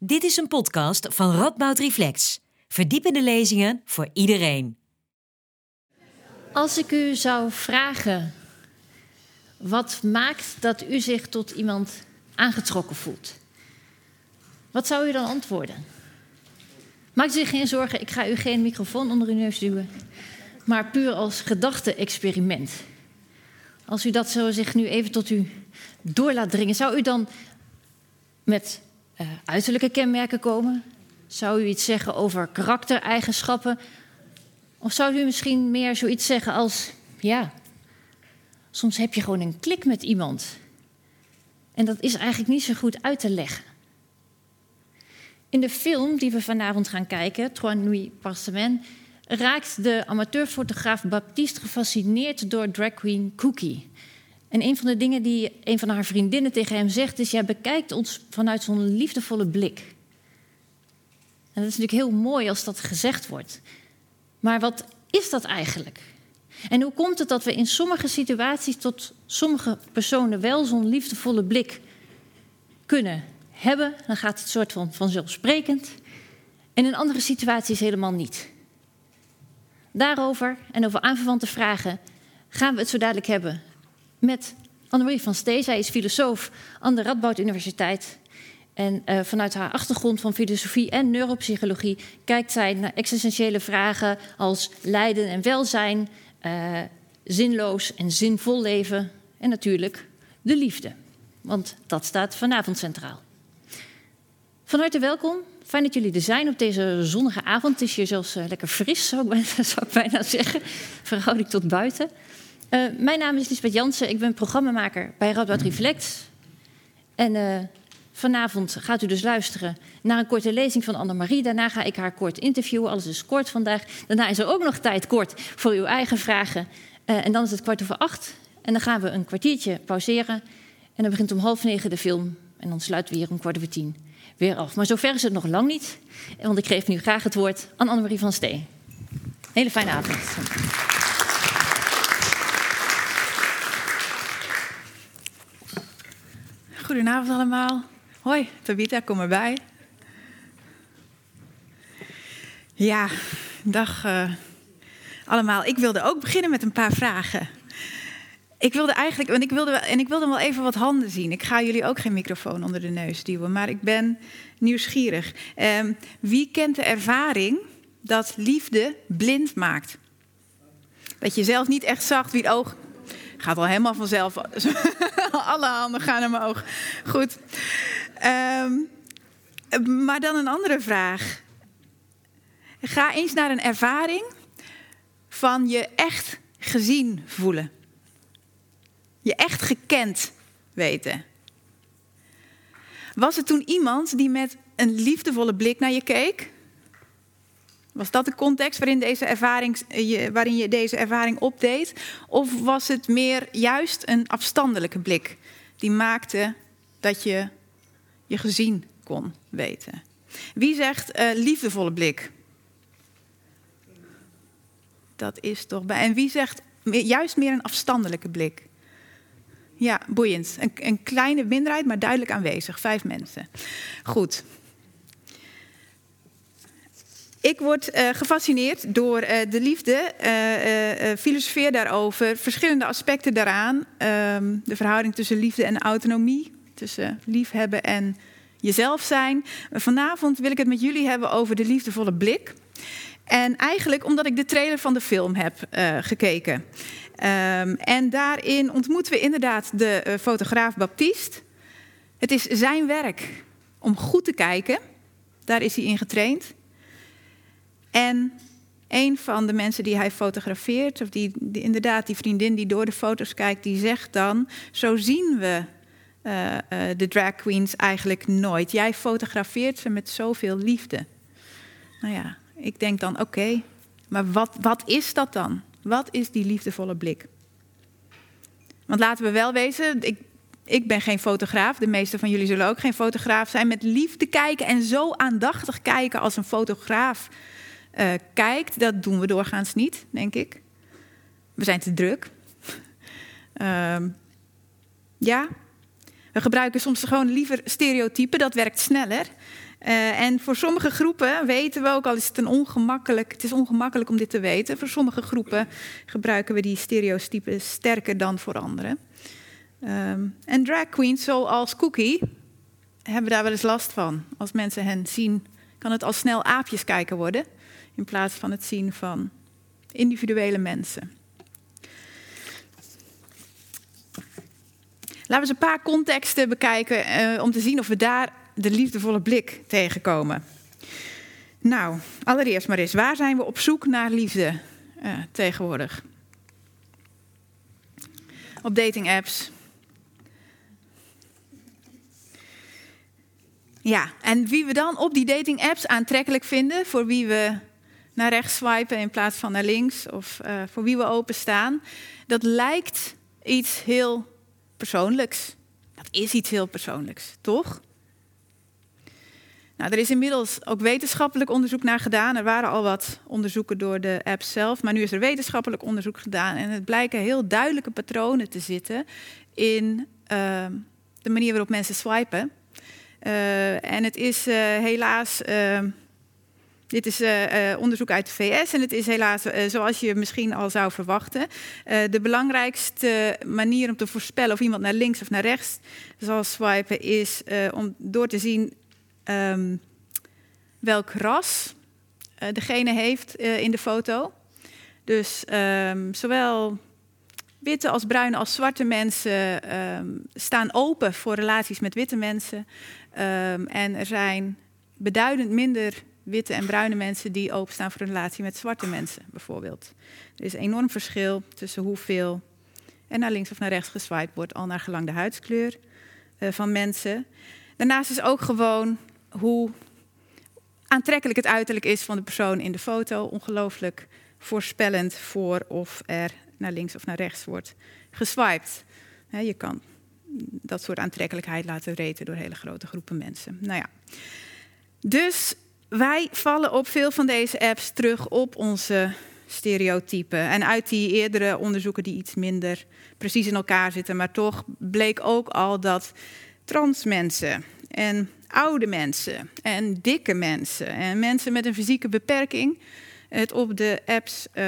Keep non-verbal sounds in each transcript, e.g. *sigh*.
Dit is een podcast van Radboud Reflex. Verdiepende lezingen voor iedereen. Als ik u zou vragen, wat maakt dat u zich tot iemand aangetrokken voelt? Wat zou u dan antwoorden? Maak u zich geen zorgen, ik ga u geen microfoon onder uw neus duwen, maar puur als gedachte-experiment. Als u dat zo zich nu even tot u door laat dringen, zou u dan met uh, uiterlijke kenmerken komen? Zou u iets zeggen over karaktereigenschappen? Of zou u misschien meer zoiets zeggen als: ja, soms heb je gewoon een klik met iemand. En dat is eigenlijk niet zo goed uit te leggen. In de film die we vanavond gaan kijken, Trois Nuits par Semaine, raakt de amateurfotograaf Baptiste gefascineerd door drag queen Cookie. En een van de dingen die een van haar vriendinnen tegen hem zegt is: Jij bekijkt ons vanuit zo'n liefdevolle blik. En dat is natuurlijk heel mooi als dat gezegd wordt. Maar wat is dat eigenlijk? En hoe komt het dat we in sommige situaties tot sommige personen wel zo'n liefdevolle blik kunnen hebben? Dan gaat het soort van vanzelfsprekend. En in andere situaties helemaal niet. Daarover en over aanverwante vragen gaan we het zo dadelijk hebben met Annemarie van Stee. Zij is filosoof aan de Radboud Universiteit. En uh, vanuit haar achtergrond van filosofie en neuropsychologie kijkt zij naar existentiële vragen als lijden en welzijn, uh, zinloos en zinvol leven en natuurlijk de liefde. Want dat staat vanavond centraal. Van harte welkom. Fijn dat jullie er zijn op deze zonnige avond. Het is hier zelfs uh, lekker fris, zou ik, bijna, *laughs* ik zeggen. Verhouding tot buiten. Uh, mijn naam is Lisbeth Jansen. Ik ben programmamaker bij Radboud Reflect. En uh, vanavond gaat u dus luisteren naar een korte lezing van Annemarie. Daarna ga ik haar kort interviewen. Alles is kort vandaag. Daarna is er ook nog tijd kort voor uw eigen vragen. Uh, en dan is het kwart over acht. En dan gaan we een kwartiertje pauzeren. En dan begint om half negen de film. En dan sluiten we hier om kwart over tien weer af. Maar zover is het nog lang niet. Want ik geef nu graag het woord aan Annemarie van Steen. Hele fijne avond. Goedenavond allemaal. Hoi, Tabita, kom erbij. Ja, dag uh, allemaal. Ik wilde ook beginnen met een paar vragen. Ik wilde eigenlijk, want ik wilde, en ik wilde wel even wat handen zien. Ik ga jullie ook geen microfoon onder de neus duwen, maar ik ben nieuwsgierig. Um, wie kent de ervaring dat liefde blind maakt? Dat je zelf niet echt zag wie het oog Gaat al helemaal vanzelf. *laughs* Alle handen gaan omhoog. Goed. Um, maar dan een andere vraag. Ga eens naar een ervaring van je echt gezien voelen. Je echt gekend weten. Was het toen iemand die met een liefdevolle blik naar je keek? Was dat de context waarin, deze ervaring, eh, waarin je deze ervaring opdeed? Of was het meer juist een afstandelijke blik die maakte dat je je gezien kon weten? Wie zegt uh, liefdevolle blik? Dat is toch bij. En wie zegt juist meer een afstandelijke blik? Ja, boeiend. Een, een kleine minderheid, maar duidelijk aanwezig. Vijf mensen. Goed. Ik word uh, gefascineerd door uh, de liefde, uh, filosofeer daarover, verschillende aspecten daaraan. Um, de verhouding tussen liefde en autonomie, tussen liefhebben en jezelf zijn. Vanavond wil ik het met jullie hebben over de liefdevolle blik. En eigenlijk omdat ik de trailer van de film heb gekeken. Um, en daarin ontmoeten we inderdaad de fotograaf Baptiste. Het is zijn werk om goed te kijken. Daar is hij in getraind. En een van de mensen die hij fotografeert, of die, inderdaad die vriendin die door de foto's kijkt, die zegt dan: Zo zien we uh, uh, de drag queens eigenlijk nooit. Jij fotografeert ze met zoveel liefde. Nou ja, ik denk dan: oké, maar wat, wat is dat dan? Wat is die liefdevolle blik? Want laten we wel wezen, ik, ik ben geen fotograaf. De meeste van jullie zullen ook geen fotograaf zijn. Met liefde kijken en zo aandachtig kijken als een fotograaf uh, kijkt. Dat doen we doorgaans niet, denk ik. We zijn te druk. uh, *laughs* ja, we gebruiken soms gewoon liever stereotypen, dat werkt sneller. Uh, en voor sommige groepen weten we ook, al is het een ongemakkelijk, het is ongemakkelijk om dit te weten, voor sommige groepen gebruiken we die stereotypen sterker dan voor anderen. Um, en drag queens zoals Cookie hebben daar wel eens last van. Als mensen hen zien, kan het al snel aapjes kijken worden, in plaats van het zien van individuele mensen. Laten we eens een paar contexten bekijken uh, om te zien of we daar de liefdevolle blik tegenkomen. Nou, allereerst maar eens, waar zijn we op zoek naar liefde uh, tegenwoordig? Op dating apps. Ja, en wie we dan op die dating apps aantrekkelijk vinden, voor wie we naar rechts swipen in plaats van naar links, of uh, voor wie we openstaan, dat lijkt iets heel persoonlijks. Dat is iets heel persoonlijks, toch? Nou, er is inmiddels ook wetenschappelijk onderzoek naar gedaan. Er waren al wat onderzoeken door de app zelf, maar nu is er wetenschappelijk onderzoek gedaan. En het blijken heel duidelijke patronen te zitten in uh, de manier waarop mensen swipen. Uh, en het is uh, helaas ehm, dit is uh, onderzoek uit de VS en het is helaas uh, zoals je misschien al zou verwachten. de belangrijkste manier om te voorspellen of iemand naar links of naar rechts zal swipen is om door te zien um, welk ras degene heeft in de foto. Dus um, zowel witte als bruine als zwarte mensen um, staan open voor relaties met witte mensen. en er zijn beduidend minder witte en bruine mensen die openstaan voor een relatie met zwarte mensen, bijvoorbeeld. Er is een enorm verschil tussen hoeveel en naar links of naar rechts geswiped wordt, al naar gelang de huidskleur uh, van mensen. Daarnaast is ook gewoon hoe aantrekkelijk het uiterlijk is van de persoon in de foto. Ongelooflijk voorspellend voor of er naar links of naar rechts wordt geswiped. je kan dat soort aantrekkelijkheid laten reten door hele grote groepen mensen. Nou ja. Dus wij vallen op veel van deze apps terug op onze stereotypen. En uit die eerdere onderzoeken die iets minder precies in elkaar zitten, maar toch bleek ook al dat trans mensen en oude mensen en dikke mensen en mensen met een fysieke beperking het op de apps uh,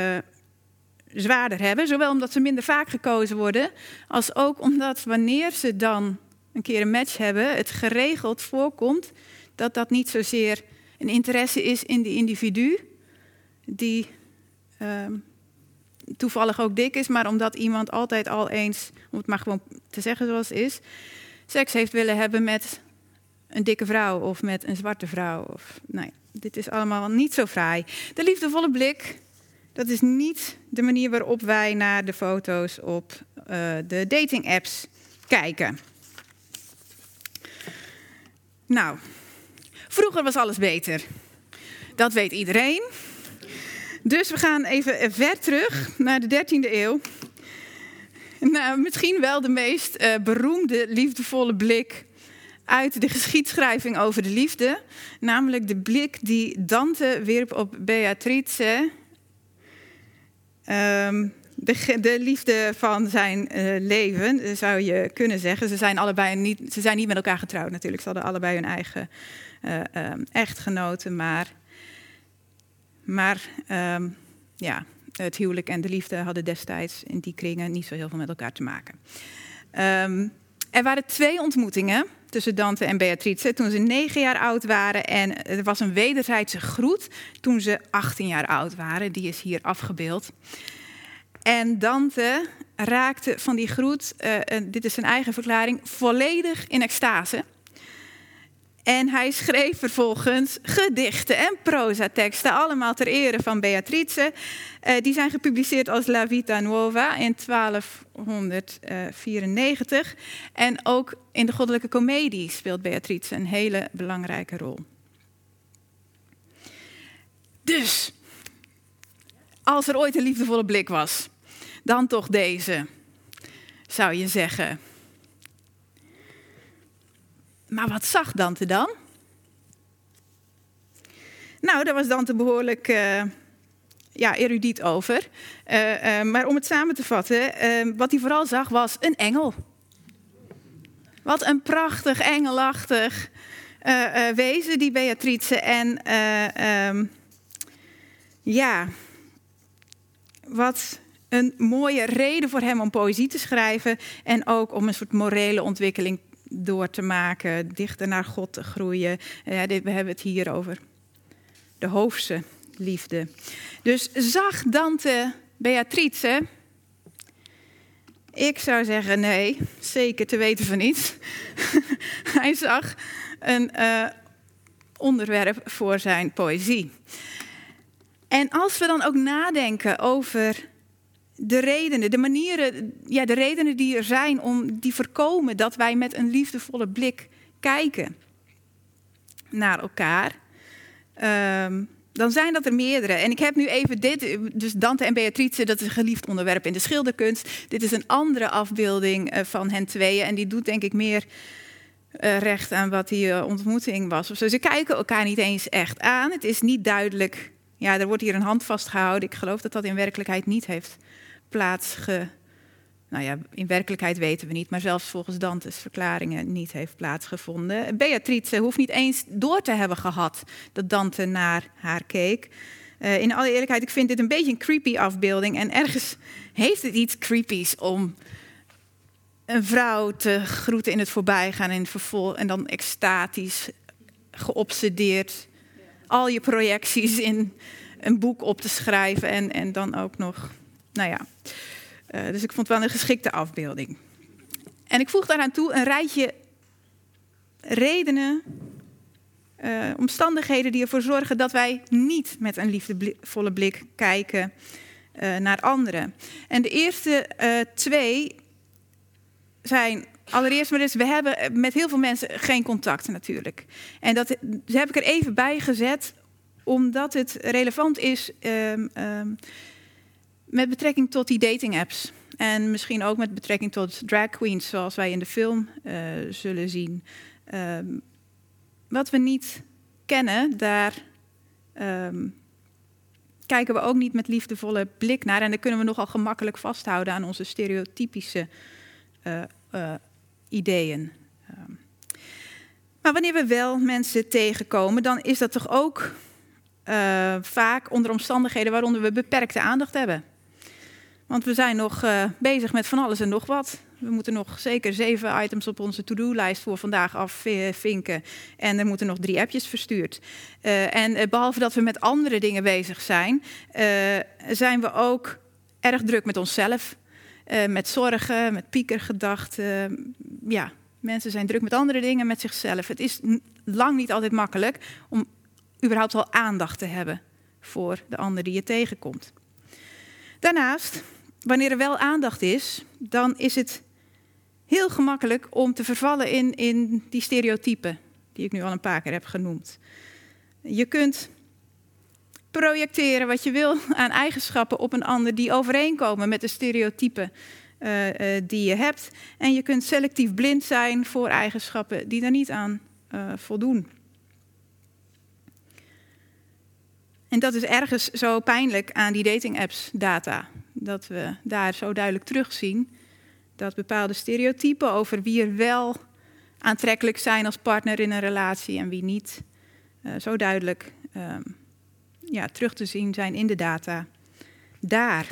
zwaarder hebben. Zowel omdat ze minder vaak gekozen worden, als ook omdat wanneer ze dan een keer een match hebben, het geregeld voorkomt dat dat niet zozeer een interesse is in die individu, die uh, toevallig ook dik is, maar omdat iemand altijd al eens, om het maar gewoon te zeggen zoals het is, seks heeft willen hebben met een dikke vrouw of met een zwarte vrouw. Of, nou ja, dit is allemaal niet zo fraai. De liefdevolle blik, dat is niet de manier waarop wij naar de foto's op uh, de dating apps kijken. Nou, Vroeger was alles beter. Dat weet iedereen. Dus we gaan even ver terug naar de 13e eeuw. Nou, misschien wel de meest uh, beroemde liefdevolle blik uit de geschiedschrijving over de liefde. Namelijk de blik die Dante wierp op Beatrice. Um, de, de, liefde van zijn uh, leven, zou je kunnen zeggen. Ze zijn allebei niet, ze zijn niet met elkaar getrouwd natuurlijk. Ze hadden allebei hun eigen um, echtgenoten. Maar, maar um, ja, het huwelijk en de liefde hadden destijds in die kringen niet zo heel veel met elkaar te maken. Um, er waren twee ontmoetingen tussen Dante en Beatrice toen ze negen jaar oud waren. En er was een wederzijdse groet toen ze 18 jaar oud waren. Die is hier afgebeeld. En Dante raakte van die groet, uh, dit is zijn eigen verklaring, volledig in extase. En hij schreef vervolgens gedichten en prozateksten, allemaal ter ere van Beatrice. Uh, die zijn gepubliceerd als La Vita Nuova in 1294. En ook in de Goddelijke Comedie speelt Beatrice een hele belangrijke rol. Dus, als er ooit een liefdevolle blik was, dan toch deze, zou je zeggen. Maar wat zag Dante dan? Nou, daar was Dante behoorlijk uh, ja, erudiet over. Uh, uh, maar om het samen te vatten, wat hij vooral zag was een engel. Wat een prachtig, engelachtig wezen, die Beatrice. En ehm, ja, wat een mooie reden voor hem om poëzie te schrijven. En ook om een soort morele ontwikkeling door te maken, dichter naar God te groeien. Ja, dit, we hebben het hier over de hoofdse liefde. Dus zag Dante Beatrice? Ik zou zeggen nee, zeker te weten van niet. *laughs* Hij zag een uh, onderwerp voor zijn poëzie. En als we dan ook nadenken over de redenen, de manieren, ja, de redenen die er zijn om die voorkomen dat wij met een liefdevolle blik kijken naar elkaar. Um, dan zijn dat er meerdere. En ik heb nu even dit, dus Dante en Beatrice, dat is een geliefd onderwerp in de schilderkunst. Dit is een andere afbeelding eh, van hen tweeën en die doet denk ik meer uh, recht aan wat die uh, ontmoeting was. Ze kijken elkaar niet eens echt aan. Het is niet duidelijk. Ja, er wordt hier een hand vastgehouden. Ik geloof dat dat in werkelijkheid niet heeft plaatsgevonden nou ja, in werkelijkheid weten we niet, maar zelfs volgens Dantes verklaringen niet heeft plaatsgevonden. Beatrice hoeft niet eens door te hebben gehad dat Dante naar haar keek. Uh, in alle eerlijkheid, ik vind dit een beetje een creepy afbeelding. En ergens heeft het iets creepies om een vrouw te groeten in het voorbijgaan en, vervol en dan extatisch, geobsedeerd, al je projecties in een boek op te schrijven en, en dan ook nog, nou ja. Uh, dus ik vond het wel een geschikte afbeelding. En ik voeg daaraan toe een rijtje redenen, uh, omstandigheden die ervoor zorgen dat wij niet met een liefdevolle blik kijken uh, naar anderen. En de eerste twee zijn allereerst maar eens, we hebben met heel veel mensen geen contact natuurlijk. En dat, heb ik er even bij gezet, omdat het relevant is. Um, um, met betrekking tot die dating apps. En misschien ook met betrekking tot drag queens, zoals wij in de film uh, zullen zien. Um, wat we niet kennen, daar kijken we ook niet met liefdevolle blik naar. En dan kunnen we nogal gemakkelijk vasthouden aan onze stereotypische uh, ideeën. Um, maar wanneer we wel mensen tegenkomen, dan is dat toch ook vaak onder omstandigheden waaronder we beperkte aandacht hebben. Want we zijn nog uh, bezig met van alles en nog wat. We moeten nog zeker zeven items op onze to-do-lijst voor vandaag afvinken. En er moeten nog drie appjes verstuurd. Uh, en behalve dat we met andere dingen bezig zijn, zijn we ook erg druk met onszelf. Met zorgen, met piekergedachten. ja, mensen zijn druk met andere dingen, met zichzelf. Het is lang niet altijd makkelijk om überhaupt wel aandacht te hebben voor de ander die je tegenkomt. Daarnaast wanneer er wel aandacht is, dan is het heel gemakkelijk om te vervallen in, in die stereotypen, die ik nu al een paar keer heb genoemd. Je kunt projecteren wat je wil aan eigenschappen op een ander die overeenkomen met de stereotypen uh, uh, die je hebt. En je kunt selectief blind zijn voor eigenschappen die daar niet aan uh, voldoen. En dat is ergens zo pijnlijk aan die dating apps data dat we daar zo duidelijk terugzien dat bepaalde stereotypen over wie er wel aantrekkelijk zijn als partner in een relatie en wie niet, zo duidelijk um, ja, terug te zien zijn in de data. Daar.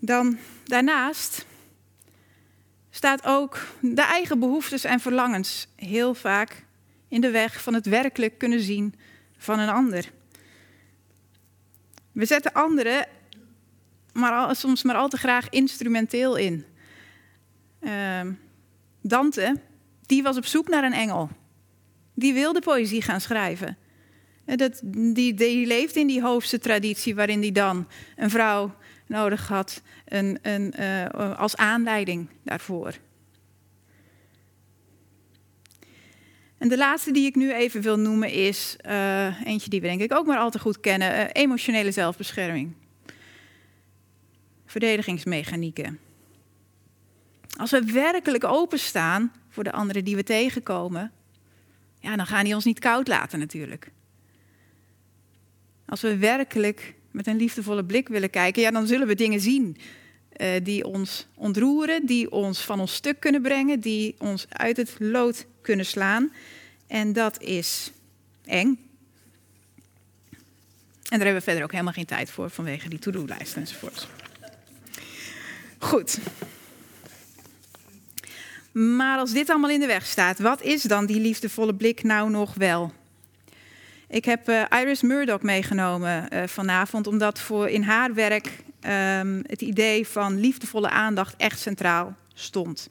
Dan daarnaast staat ook de eigen behoeftes en verlangens heel vaak in de weg van het werkelijk kunnen zien van een ander. We zetten anderen maar al, soms maar al te graag instrumenteel in. Uh, Dante, die was op zoek naar een engel. Die wilde poëzie gaan schrijven. Dat, die, die leeft in die hoofdse traditie waarin hij dan een vrouw nodig had een, een, uh, als aanleiding daarvoor. En de laatste die ik nu even wil noemen is uh, eentje die we denk ik ook maar al te goed kennen: emotionele zelfbescherming. Verdedigingsmechanieken. Als we werkelijk openstaan voor de anderen die we tegenkomen, ja, dan gaan die ons niet koud laten natuurlijk. Als we werkelijk met een liefdevolle blik willen kijken, ja, dan zullen we dingen zien uh, die ons ontroeren, die ons van ons stuk kunnen brengen, die ons uit het lood kunnen slaan. En dat is eng. En daar hebben we verder ook helemaal geen tijd voor vanwege die to-do-lijst enzovoort. Goed. Maar als dit allemaal in de weg staat, wat is dan die liefdevolle blik nou nog wel? Ik heb uh, Iris Murdoch meegenomen uh, vanavond, omdat voor in haar werk um, het idee van liefdevolle aandacht echt centraal stond.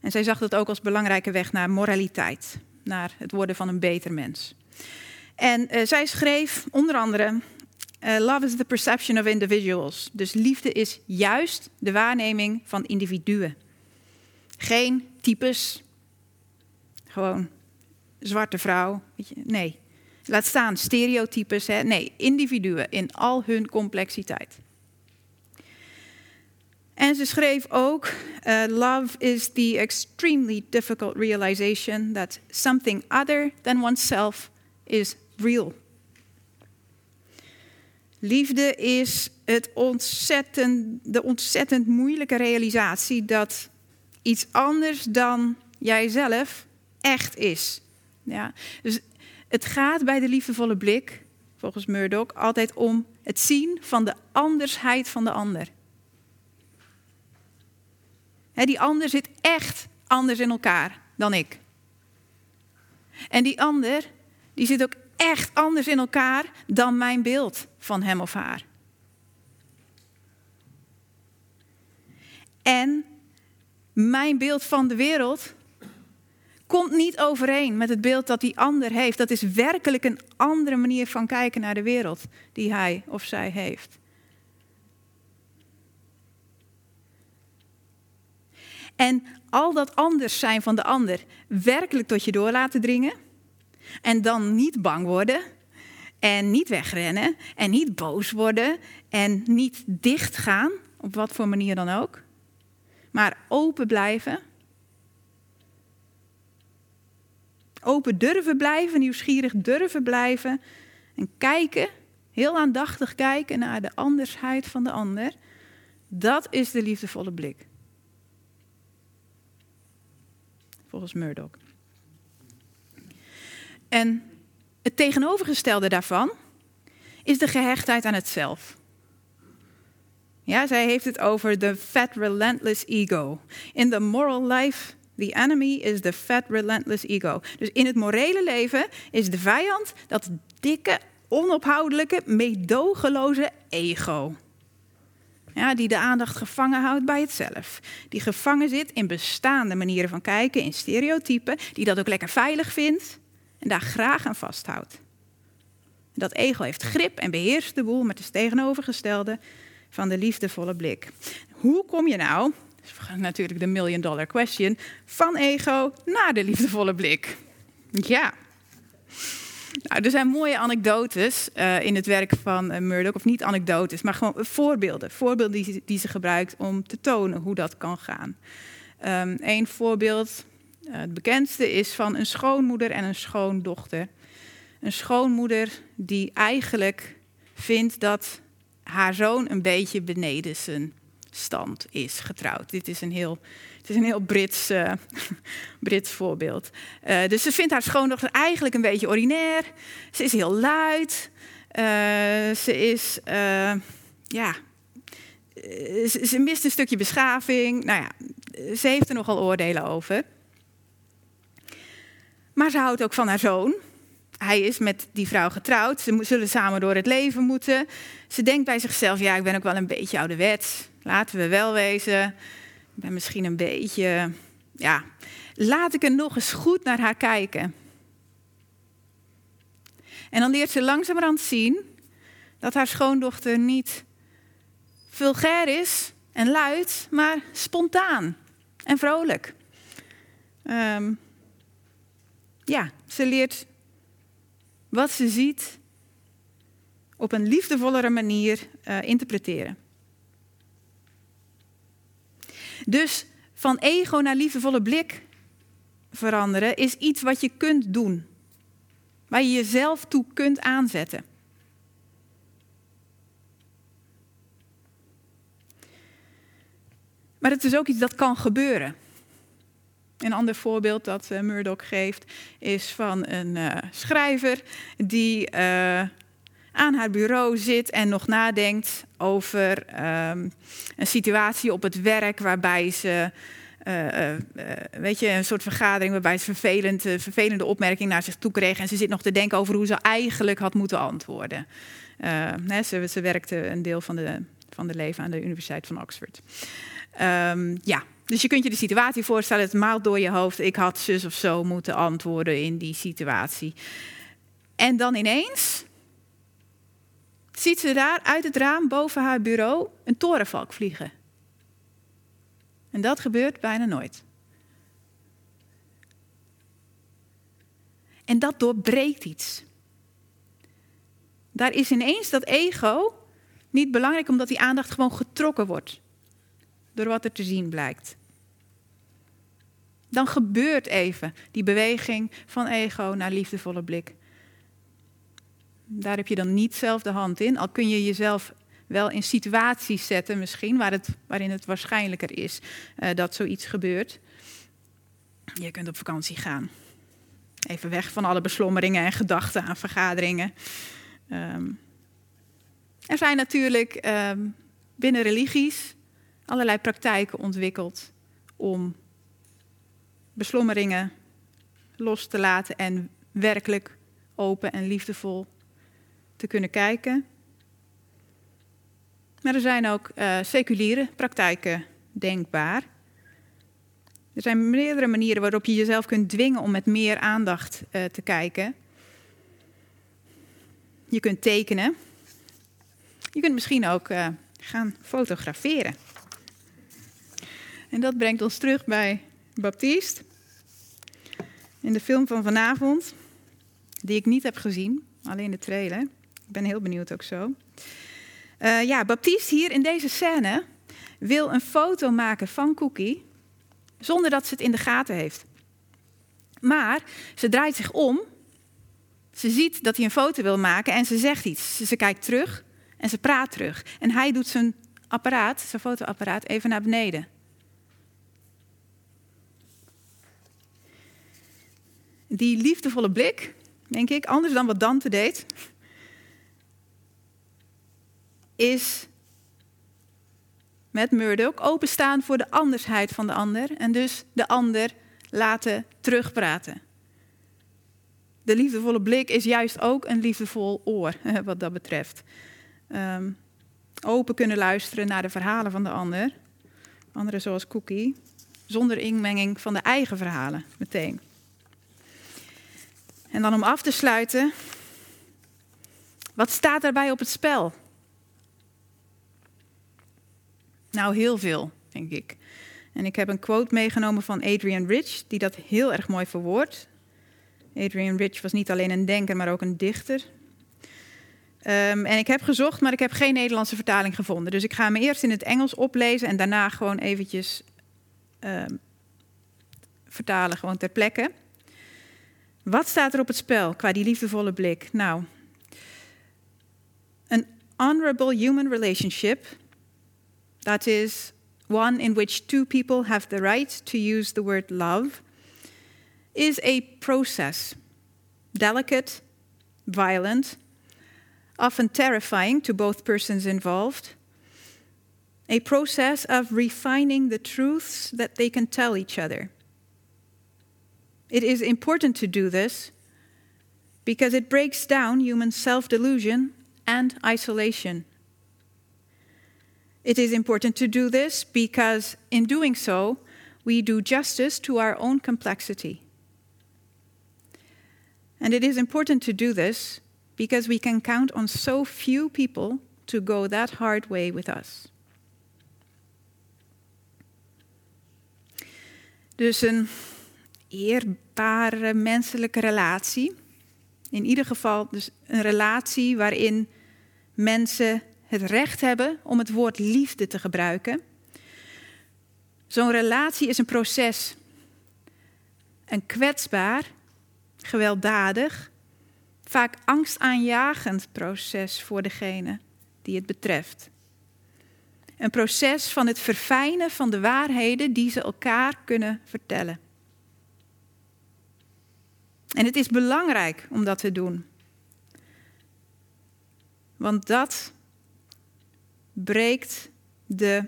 En zij zag dat ook als belangrijke weg naar moraliteit, naar het worden van een beter mens. En uh, zij schreef onder andere: Love is the perception of individuals. Dus liefde is juist de waarneming van individuen. Geen types, gewoon zwarte vrouw. Nee, laat staan stereotypes. Hè? Nee, individuen in al hun complexiteit. En ze schreef ook: uh, Love is the extremely difficult realization that something other than oneself is real. Liefde is het ontzettend, de ontzettend moeilijke realisatie dat iets anders dan jijzelf echt is. Ja, dus het gaat bij de liefdevolle blik, volgens Murdoch, altijd om het zien van de andersheid van de ander. die ander zit echt anders in elkaar dan ik. En die ander, die zit ook echt anders in elkaar dan mijn beeld van hem of haar. En mijn beeld van de wereld komt niet overeen met het beeld dat die ander heeft. Dat is werkelijk een andere manier van kijken naar de wereld die hij of zij heeft. En al dat anders zijn van de ander werkelijk tot je door laten dringen. En dan niet bang worden. En niet wegrennen. En niet boos worden. En niet dichtgaan. Op wat voor manier dan ook. Maar open blijven open durven blijven, nieuwsgierig durven blijven en kijken, heel aandachtig kijken naar de andersheid van de ander. Dat is de liefdevolle blik. Volgens Murdoch. En het tegenovergestelde daarvan is de gehechtheid aan het zelf. Ja, zij heeft het over de fat relentless ego. In the moral life The enemy is the fat, relentless ego. Dus in het morele leven is de vijand dat dikke, onophoudelijke, meedogenloze ego. Ja, die de aandacht gevangen houdt bij het zelf. Die gevangen zit in bestaande manieren van kijken, in stereotypen, die dat ook lekker veilig vindt en daar graag aan vasthoudt. Dat ego heeft grip en beheerst de boel met het tegenovergestelde van de liefdevolle blik. Hoe kom je nou natuurlijk de million dollar question, van ego naar de liefdevolle blik. Ja. Nou, er zijn mooie anekdotes uh, in het werk van uh, Murdoch, of niet anekdotes, maar gewoon voorbeelden. Voorbeelden die, ze gebruikt om te tonen hoe dat kan gaan. Een voorbeeld, uh, het bekendste, is van een schoonmoeder en een schoondochter. Een schoonmoeder die eigenlijk vindt dat haar zoon een beetje beneden zijn stand is getrouwd. Dit is een heel, het is een heel Brits, uh, *laughs* Brits voorbeeld. Uh, dus ze vindt haar schoondochter eigenlijk een beetje ordinair. Ze is heel luid. Uh, ze is, ja, ze, ze, mist een stukje beschaving. Nou ja, ze heeft er nogal oordelen over. Maar ze houdt ook van haar zoon. Hij is met die vrouw getrouwd. Ze zullen samen door het leven moeten. Ze denkt bij zichzelf: ja, ik ben ook wel een beetje ouderwets. Laten we wel wezen. Ik ben misschien een beetje. Ja, laat ik er nog eens goed naar haar kijken. En dan leert ze langzamerhand zien dat haar schoondochter niet vulgair is en luid, maar spontaan en vrolijk. Um, ja, ze leert wat ze ziet op een liefdevollere manier uh, interpreteren. Dus van ego naar liefdevolle blik veranderen is iets wat je kunt doen. Waar je jezelf toe kunt aanzetten. Maar het is ook iets dat kan gebeuren. Een ander voorbeeld dat uh, Murdoch geeft is van een uh, schrijver die uh, aan haar bureau zit en nog nadenkt over um, een situatie op het werk waarbij ze. weet je, een soort vergadering waarbij ze vervelend, vervelende opmerking naar zich toe kreeg. En ze zit nog te denken over hoe ze eigenlijk had moeten antwoorden. Ze, ze werkte een deel van de, van de leven aan de Universiteit van Oxford. Um, ja, dus je kunt je de situatie voorstellen, het maalt door je hoofd. Ik had zus of zo moeten antwoorden in die situatie. En dan ineens ziet ze daar uit het raam boven haar bureau een torenvalk vliegen. En dat gebeurt bijna nooit. En dat doorbreekt iets. Daar is ineens dat ego niet belangrijk omdat die aandacht gewoon getrokken wordt door wat er te zien blijkt. Dan gebeurt even die beweging van ego naar liefdevolle blik. Daar heb je dan niet zelf de hand in, al kun je jezelf wel in situaties zetten, misschien, waar het, waarin het waarschijnlijker is uh, dat zoiets gebeurt. Je kunt op vakantie gaan. Even weg van alle beslommeringen en gedachten aan vergaderingen. Um, er zijn natuurlijk um, binnen religies allerlei praktijken ontwikkeld om beslommeringen los te laten en werkelijk open en liefdevol te kunnen kijken. Maar er zijn ook uh, seculiere praktijken denkbaar. Er zijn meerdere manieren waarop je jezelf kunt dwingen om met meer aandacht uh, te kijken. Je kunt tekenen. Je kunt misschien ook uh, gaan fotograferen. En dat brengt ons terug bij Baptiste. In de film van vanavond, die ik niet heb gezien, alleen de trailer. Ik ben heel benieuwd ook zo. Uh, ja, Baptiste hier in deze scène wil een foto maken van Cookie zonder dat ze het in de gaten heeft. Maar ze draait zich om, ze ziet dat hij een foto wil maken en ze zegt iets. Ze, ze kijkt terug en ze praat terug. En hij doet zijn apparaat, zijn fotoapparaat, even naar beneden. Die liefdevolle blik, denk ik, anders dan wat Dante deed, is met Murdoch openstaan voor de andersheid van de ander en dus de ander laten terugpraten. De liefdevolle blik is juist ook een liefdevol oor, *laughs* wat dat betreft. Um, open kunnen luisteren naar de verhalen van de ander, anderen zoals Cookie, zonder inmenging van de eigen verhalen meteen. En dan om af te sluiten, wat staat daarbij op het spel? Nou, heel veel, denk ik. En ik heb een quote meegenomen van Adrian Rich, die dat heel erg mooi verwoordt. Adrian Rich was niet alleen een denker, maar ook een dichter. Um, en ik heb gezocht, maar ik heb geen Nederlandse vertaling gevonden. Dus ik ga hem eerst in het Engels oplezen en daarna gewoon eventjes um, vertalen, gewoon ter plekke. Wat staat er op het spel qua die liefdevolle blik? Nou, an honorable human relationship, that is one in which two people have the right to use the word love, is a process, delicate, violent, often terrifying to both persons involved. A process of refining the truths that they can tell each other. It is important to do this because it breaks down human self delusion and isolation. It is important to do this because, in doing so, we do justice to our own complexity. And it is important to do this because we can count on so few people to go that hard way with us. Dus een eerbare menselijke relatie. In ieder geval dus een relatie waarin mensen het recht hebben om het woord liefde te gebruiken. Zo'n relatie is een proces. Een kwetsbaar, gewelddadig, vaak angstaanjagend proces voor degene die het betreft. Een proces van het verfijnen van de waarheden die ze elkaar kunnen vertellen. En het is belangrijk om dat te doen. Want dat breekt de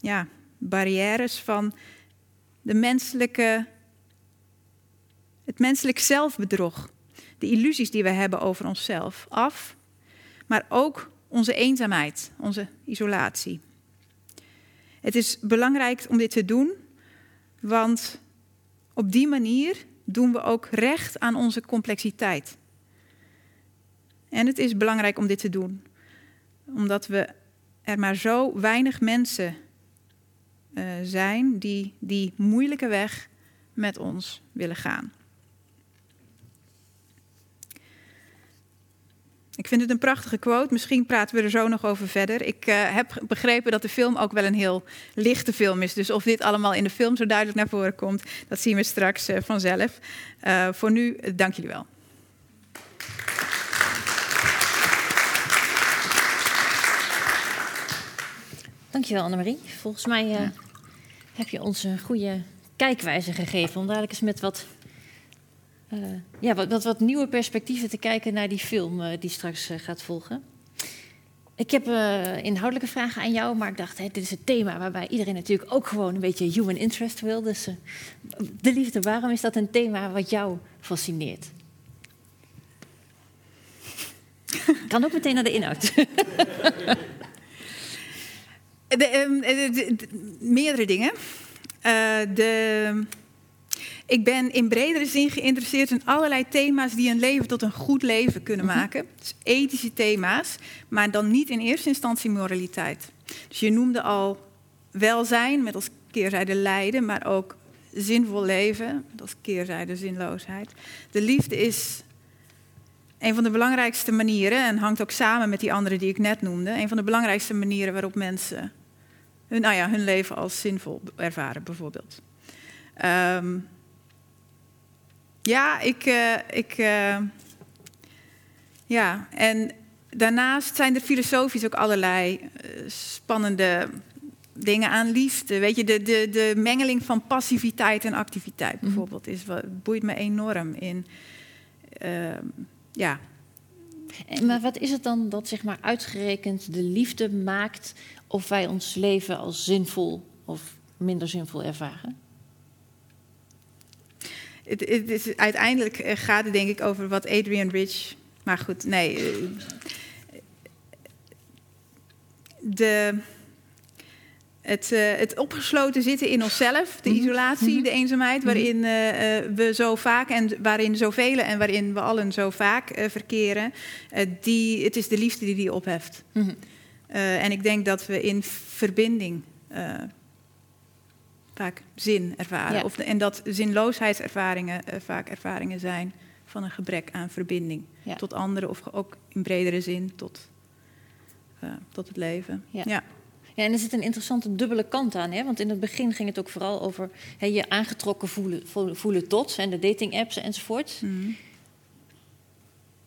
ja, barrières van de menselijke, het menselijk zelfbedrog. De illusies die we hebben over onszelf af. Maar ook onze eenzaamheid, onze isolatie. Het is belangrijk om dit te doen, want op die manier doen we ook recht aan onze complexiteit. En het is belangrijk om dit te doen, omdat we er maar zo weinig mensen uh, zijn die die moeilijke weg met ons willen gaan. Ik vind het een prachtige quote. Misschien praten we er zo nog over verder. Ik uh, heb begrepen dat de film ook wel een heel lichte film is. Dus of dit allemaal in de film zo duidelijk naar voren komt, dat zien we straks uh, vanzelf. Uh, voor nu, dank jullie wel. Dankjewel Annemarie. Volgens mij heb je ons een goede kijkwijze gegeven om dadelijk eens met wat uh, ja, wat, wat, nieuwe perspectieven te kijken naar die film uh, die straks uh, gaat volgen. Ik heb inhoudelijke vragen aan jou, maar ik dacht, hè, dit is het thema waarbij iedereen natuurlijk ook gewoon een beetje human interest wil. Dus de liefde, waarom is dat een thema wat jou fascineert? *laughs* kan ook meteen naar de inhoud. *laughs* de, um, de, de, meerdere dingen. de ik ben in bredere zin geïnteresseerd in allerlei thema's die een leven tot een goed leven kunnen mhm. maken. Dus ethische thema's, maar dan niet in eerste instantie moraliteit. Dus je noemde al welzijn met als keerzijde lijden, maar ook zinvol leven met als keerzijde zinloosheid. De liefde is een van de belangrijkste manieren, en hangt ook samen met die andere die ik net noemde, een van de belangrijkste manieren waarop mensen hun, nou ja, hun leven als zinvol ervaren, bijvoorbeeld. Um, ja, ik. Uh, ik uh, ja, en daarnaast zijn er filosofisch ook allerlei uh, spannende dingen aan liefde. Weet je, de, de, de mengeling van passiviteit en activiteit mhm. bijvoorbeeld is, wat, boeit me enorm in. Ehm, ja. En, maar wat is het dan dat zeg maar uitgerekend de liefde maakt of wij ons leven als zinvol of minder zinvol ervaren? Het, het is, uiteindelijk eh, gaat het denk ik over wat Adrian Rich. Maar goed, nee. Eh, de, het, uh, het opgesloten zitten in onszelf, de mhm. isolatie, mhm. de eenzaamheid, mhm. waarin we zo vaak en waarin zoveel en waarin we allen zo vaak verkeren, die, het is de liefde die die opheft. en ik denk dat we in verbinding vaak zin ervaren. Of en dat zinloosheidservaringen uh, vaak ervaringen zijn van een gebrek aan verbinding tot anderen of ook in bredere zin tot, uh, tot het leven. Ja. ja. en er zit een interessante dubbele kant aan. Hè? Want in het begin ging het ook vooral over hè, je aangetrokken voelen, voelen tot en de dating apps enzovoort. Mm.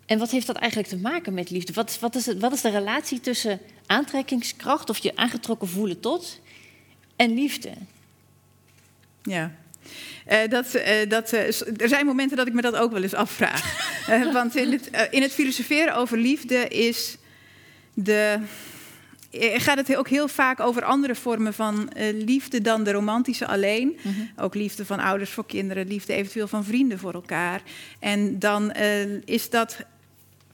En wat heeft dat eigenlijk te maken met liefde? Wat, wat, is het, wat is de relatie tussen aantrekkingskracht of je aangetrokken voelen tot en liefde? Ja. Uh, dat, uh, dat, uh, er zijn momenten dat ik me dat ook wel eens afvraag. *laughs* want in het, in het filosoferen over liefde is de, gaat het ook heel vaak over andere vormen van liefde dan de romantische alleen. Mm -hmm. Ook liefde van ouders voor kinderen, liefde eventueel van vrienden voor elkaar. En dan is dat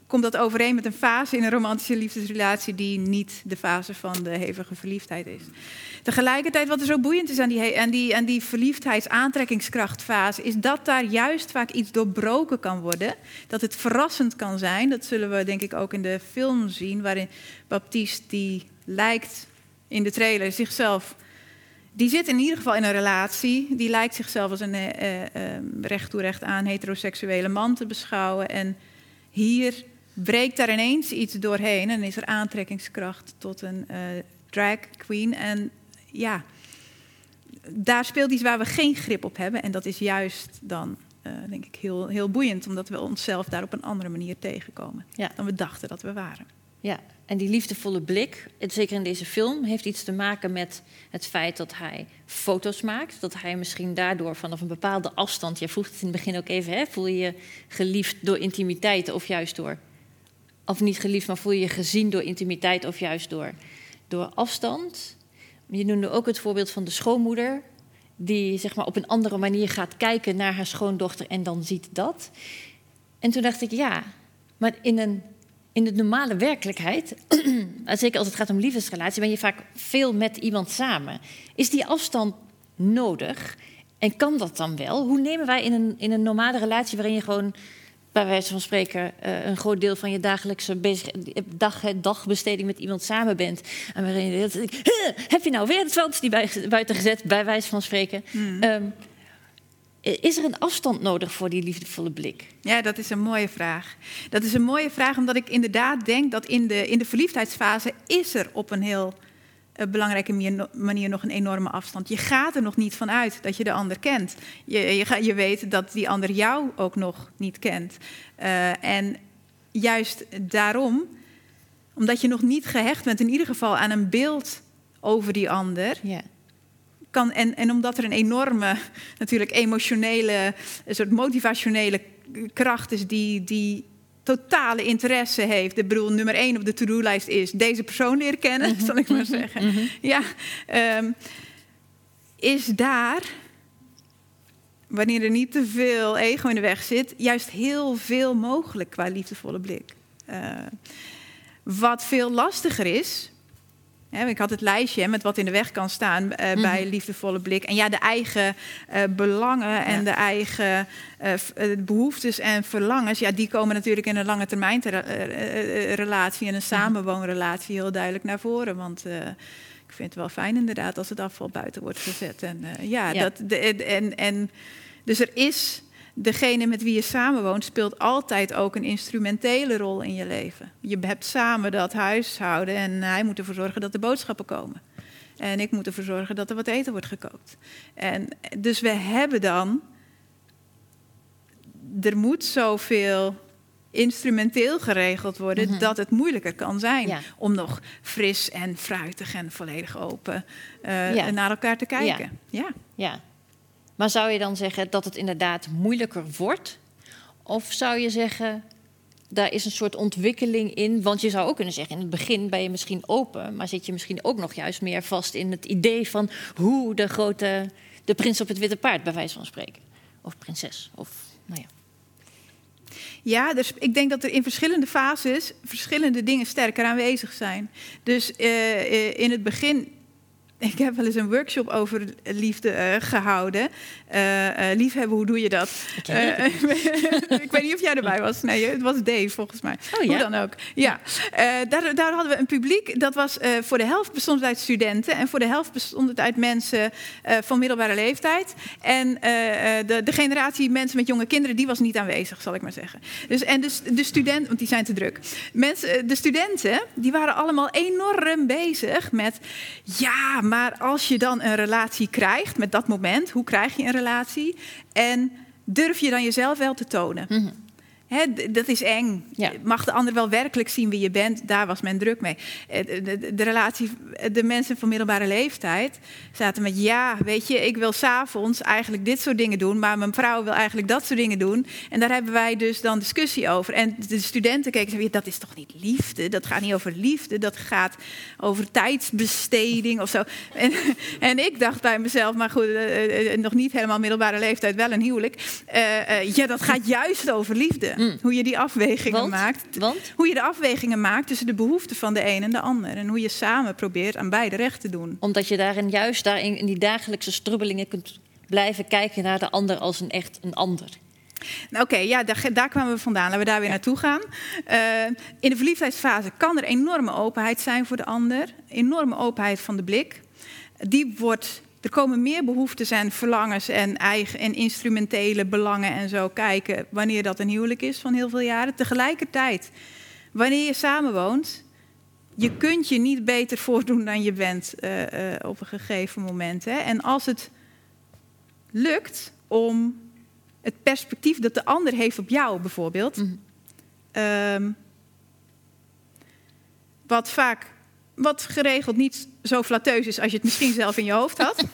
komt dat overeen met een fase in een romantische liefdesrelatie die niet de fase van de hevige verliefdheid is. Tegelijkertijd, wat er zo boeiend is aan die, aan die, aan die verliefdheids-aantrekkingskrachtfase, is dat daar juist vaak iets doorbroken kan worden. Dat het verrassend kan zijn. Dat zullen we denk ik ook in de film zien, waarin Baptiste, die lijkt in de trailer zichzelf. Die zit in ieder geval in een relatie. Die lijkt zichzelf als een uh, uh, recht toe recht aan heteroseksuele man te beschouwen. En hier breekt daar ineens iets doorheen en is er aantrekkingskracht tot een uh, drag queen. En ja, daar speelt iets waar we geen grip op hebben. En dat is juist dan, uh, denk ik, heel, heel boeiend, omdat we onszelf daar op een andere manier tegenkomen ja. dan we dachten dat we waren. Ja, en die liefdevolle blik, zeker in deze film, heeft iets te maken met het feit dat hij foto's maakt. Dat hij misschien daardoor vanaf een bepaalde afstand, jij vroeg het in het begin ook even, hè, voel je je geliefd door intimiteit of juist door, of niet geliefd, maar voel je je gezien door intimiteit of juist door, door afstand. Je noemde ook het voorbeeld van de schoonmoeder, die zeg maar, op een andere manier gaat kijken naar haar schoondochter en dan ziet dat. En toen dacht ik, ja, maar in een in de normale werkelijkheid, *clears throat* zeker als het gaat om liefdesrelatie, ben je vaak veel met iemand samen. Is die afstand nodig? En kan dat dan wel? Hoe nemen wij in een, in een normale relatie waarin je gewoon, bij wijze van spreken, eh, een groot deel van je dagelijkse bezig, dag, dagbesteding met iemand samen bent. En waarin je denkt, "Huh, heb je nou weer het veld die bij, buiten gezet, bij wijze van spreken. Ehm, is er een afstand nodig voor die liefdevolle blik? Ja, dat is een mooie vraag. Dat is een mooie vraag omdat ik inderdaad denk dat in de, in de verliefdheidsfase is er op een heel belangrijke manier, nog een enorme afstand. Je gaat er nog niet van uit dat je de ander kent. Je, je, je weet dat die ander jou ook nog niet kent. Eh, en juist daarom, omdat je nog niet gehecht bent, in ieder geval aan een beeld over die ander, kan, en, en omdat er een enorme, natuurlijk emotionele, een soort motivationele kracht is die, die totale interesse heeft. Ik bedoel, nummer één op de to-do-lijst is deze persoon leren kennen, zal ik maar zeggen. Ja, ehm, is daar, wanneer er niet te veel ego in de weg zit, juist heel veel mogelijk qua liefdevolle blik. Eh, wat veel lastiger is, ik had het lijstje met wat in de weg kan staan eh, bij liefdevolle blik. En ja, de eigen eh, belangen en Ja. de eigen eh, eh, behoeftes en verlangens... Ja, die komen natuurlijk in een lange termijn ter- relatie... en een samenwoonrelatie heel duidelijk naar voren. Want ik vind het wel fijn inderdaad als het afval buiten wordt gezet. En, ja, Ja. Dat, de, en, en, dus er is... Degene met wie je samenwoont speelt altijd ook een instrumentele rol in je leven. Je hebt samen dat huishouden en hij moet ervoor zorgen dat de boodschappen komen. En ik moet ervoor zorgen dat er wat eten wordt gekookt. En dus we hebben dan. Er moet zoveel instrumenteel geregeld worden Mhm. dat het moeilijker kan zijn Ja. om nog fris en fruitig en volledig open Ja. naar elkaar te kijken. Ja. Ja. Maar zou je dan zeggen dat het inderdaad moeilijker wordt? Of zou je zeggen, daar is een soort ontwikkeling in? Want je zou ook kunnen zeggen, in het begin ben je misschien open... maar zit je misschien ook nog juist meer vast in het idee van... hoe de grote, de prins op het witte paard, bij wijze van spreken. Of prinses, of nou ja. Ja, dus ik denk dat er in verschillende fases verschillende dingen sterker aanwezig zijn. Dus eh, eh, in het begin. Ik heb wel eens een workshop over liefde eh, gehouden. Eh, eh, liefhebben, hoe doe je dat? *laughs* Ik weet niet of jij erbij was. Nee, het was Dave volgens mij. Oh, ja? Hoe dan ook. Ja, daar, daar hadden we een publiek. Dat was voor de helft bestond het uit studenten. En voor de helft bestond het uit mensen van middelbare leeftijd. En de, de generatie mensen met jonge kinderen, die was niet aanwezig, zal ik maar zeggen. Dus, en dus de studenten, want die zijn te druk. Mensen, de studenten, die waren allemaal enorm bezig met... Ja, maar als je dan een relatie krijgt, met dat moment, hoe krijg je een relatie? En durf je dan jezelf wel te tonen? Mhm. Dat is eng. Ja. Mag de ander wel werkelijk zien wie je bent? Daar was men druk mee. Eh, De, de, de relatie, de mensen van middelbare leeftijd zaten met... ja, weet je, ik wil s'avonds eigenlijk dit soort dingen doen... maar mijn vrouw wil eigenlijk dat soort dingen doen. En daar hebben wij dus dan discussie over. En de studenten keken en zeiden... dat is toch niet liefde? Dat gaat niet over liefde, dat gaat over tijdsbesteding of zo. *laughs* En, en ik dacht bij mezelf, maar goed, eh, eh, nog niet helemaal middelbare leeftijd, wel een huwelijk. Eh, eh, ja, dat gaat juist over liefde. Mm. Hoe je die afwegingen Want? maakt. Want? Hoe je de afwegingen maakt tussen de behoeften van de een en de ander. En hoe je samen probeert aan beide recht te doen. Omdat je daarin juist daarin, in die dagelijkse strubbelingen kunt blijven kijken naar de ander als een echt een ander. Nou, Oké, ja, daar, daar kwamen we vandaan. Laten we daar weer naartoe gaan. Eh, in de verliefdheidsfase kan er enorme openheid zijn voor de ander. Enorme openheid van de blik. Die wordt, er komen meer behoeftes en verlangens en eigen en instrumentele belangen en zo kijken wanneer dat een huwelijk is van heel veel jaren. Tegelijkertijd, wanneer je samenwoont, je kunt je niet beter voordoen dan je bent eh, eh, op een gegeven moment. Hè? En als het lukt om het perspectief dat de ander heeft op jou bijvoorbeeld. Mhm. ehm, wat vaak, wat geregeld niet zo flatteus is als je het misschien zelf in je hoofd had. *laughs*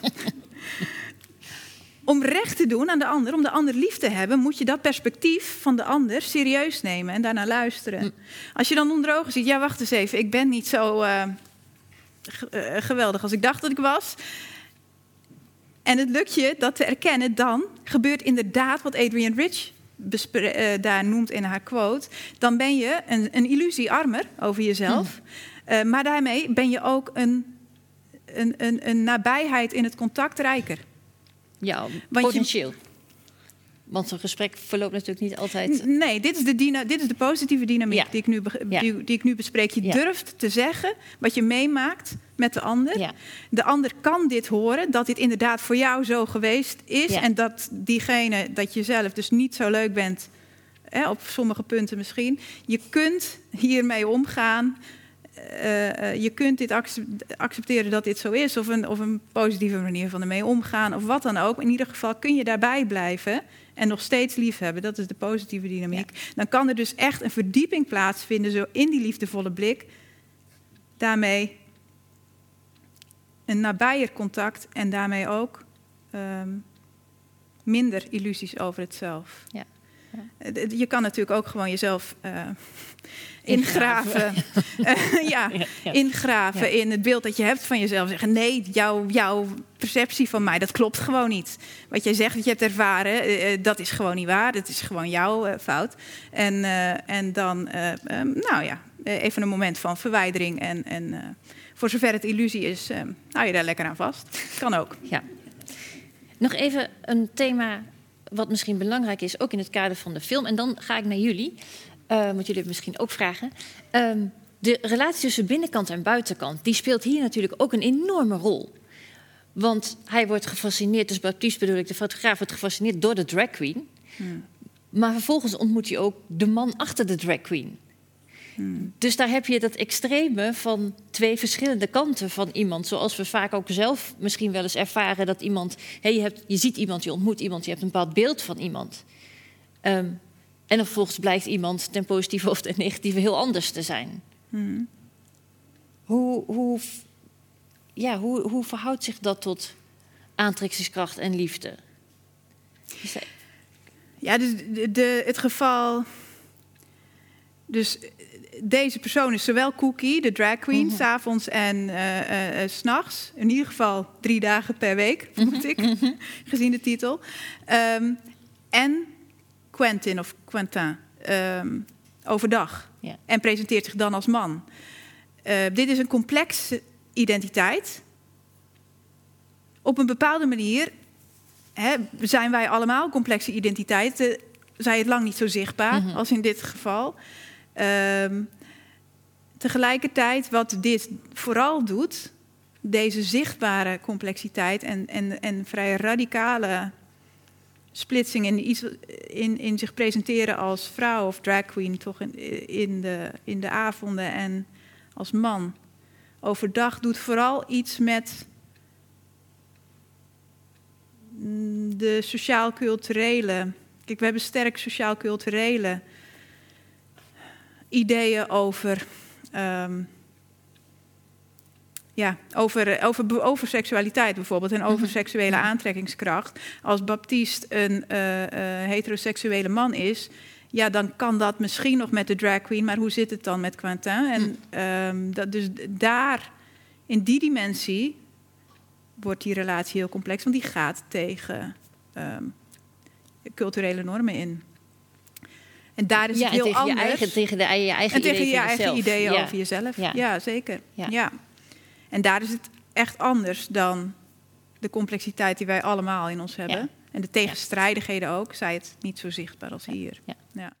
om recht te doen aan de ander, om de ander lief te hebben, moet je dat perspectief van de ander serieus nemen en daarna luisteren. Hm. Als je dan onder ogen ziet, ja wacht eens even, ik ben niet zo uh, geweldig als ik dacht dat ik was. En het lukt je dat te erkennen, dan gebeurt inderdaad wat Adrian Rich uh, daar noemt in haar quote. Dan ben je een, een illusie armer over jezelf. Hm. Uh, maar daarmee ben je ook een, een, een, een nabijheid in het contact rijker. Ja, potentieel. Want zo'n gesprek verloopt natuurlijk niet altijd. Nee, dit is de, dit is de positieve dynamiek die, ik nu die, die, ik nu bespreek. Je durft te zeggen wat je meemaakt met de ander. De ander kan dit horen, dat dit inderdaad voor jou zo geweest is. En dat diegene, dat je zelf dus niet zo leuk bent, hè, op sommige punten misschien. Je kunt hiermee omgaan. Uh, je kunt dit accepteren dat dit zo is, of een, of een positieve manier van ermee omgaan, of wat dan ook. In ieder geval kun je daarbij blijven en nog steeds lief hebben. Dat is de positieve dynamiek. Dan kan er dus echt een verdieping plaatsvinden, zo in die liefdevolle blik. Daarmee een nabijer contact en daarmee ook um, minder illusies over het zelf. Ja. Ja. Je kan natuurlijk ook gewoon jezelf uh, ingraven. Ingraven. *laughs* ja, ja, ingraven in het beeld dat je hebt van jezelf. Zeggen: nee, jouw, jouw perceptie van mij, dat klopt gewoon niet. Wat jij zegt dat je hebt ervaren, uh, dat is gewoon niet waar. Dat is gewoon jouw uh, fout. En, en dan, um, nou ja, even een moment van verwijdering. En, en voor zover het illusie is, hou je daar lekker aan vast. Kan ook. Ja. Nog even een thema wat misschien belangrijk is, ook in het kader van de film. En dan ga ik naar jullie, uh, want jullie hebben misschien ook vragen. Um, de relatie tussen binnenkant en buitenkant, die speelt hier natuurlijk ook een enorme rol. Want hij wordt gefascineerd, dus Baptiste bedoel ik, de fotograaf wordt gefascineerd door de drag queen. Hmm. Maar vervolgens ontmoet hij ook de man achter de drag queen. Dus daar heb je dat extreme van twee verschillende kanten van iemand. Zoals we vaak ook zelf misschien wel eens ervaren dat iemand. Hey, je, hebt, je ziet iemand, je ontmoet iemand, je hebt een bepaald beeld van iemand. Um, en dan vervolgens blijkt iemand ten positieve of ten negatieve heel anders te zijn. Hmm. Hoe, hoe, ja, hoe, hoe verhoudt zich dat tot aantrekkingskracht en liefde? Ja, dus de, het geval. Dus deze persoon is zowel Cookie, de drag queen, mm s'avonds en uh, uh, s'nachts. In ieder geval drie dagen per week, moet ik, mhm. *laughs* gezien de titel. Um, en Quentin of Quentin, um, overdag. Yeah. En presenteert zich dan als man. Uh, dit is een complexe identiteit. Op een bepaalde manier hè, zijn wij allemaal complexe identiteiten. Zij het lang niet zo zichtbaar -hmm. als in dit geval. Um, tegelijkertijd, wat dit vooral doet, deze zichtbare complexiteit en, en, en vrij radicale splitsing in, in, in zich presenteren als vrouw of drag queen, toch in, in, de, in de avonden en als man. Overdag doet vooral iets met de sociaal-culturele. Kijk, we hebben sterk sociaal-culturele ideeën over. Um, ja, over, over, over seksualiteit bijvoorbeeld en over mhm. seksuele aantrekkingskracht. Als Baptiste een uh, uh, heteroseksuele man is, ja, dan kan dat misschien nog met de drag queen, maar hoe zit het dan met Quentin? En um, dat, dus daar, in die dimensie, wordt die relatie heel complex, want die gaat tegen um, culturele normen in. En daar is het heel tegen anders. Je eigen, tegen de, je eigen en tegen je eigen ideeën over jezelf. Ja, zeker. Ja. En daar is het echt anders dan de complexiteit die wij allemaal in ons hebben. En de tegenstrijdigheden ook, zij het niet zo zichtbaar als hier. Ja.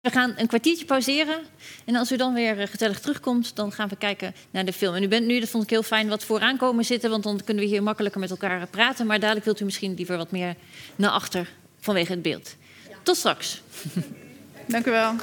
We gaan een kwartiertje pauzeren. En als u dan weer eh, gezellig terugkomt, dan gaan we kijken naar de film. En u bent nu, dat vond ik heel fijn, wat vooraan komen zitten. Want dan kunnen we hier makkelijker met elkaar praten. Maar dadelijk wilt u misschien liever wat meer naar achter vanwege het beeld. Tot straks. *laughs* Dank u wel.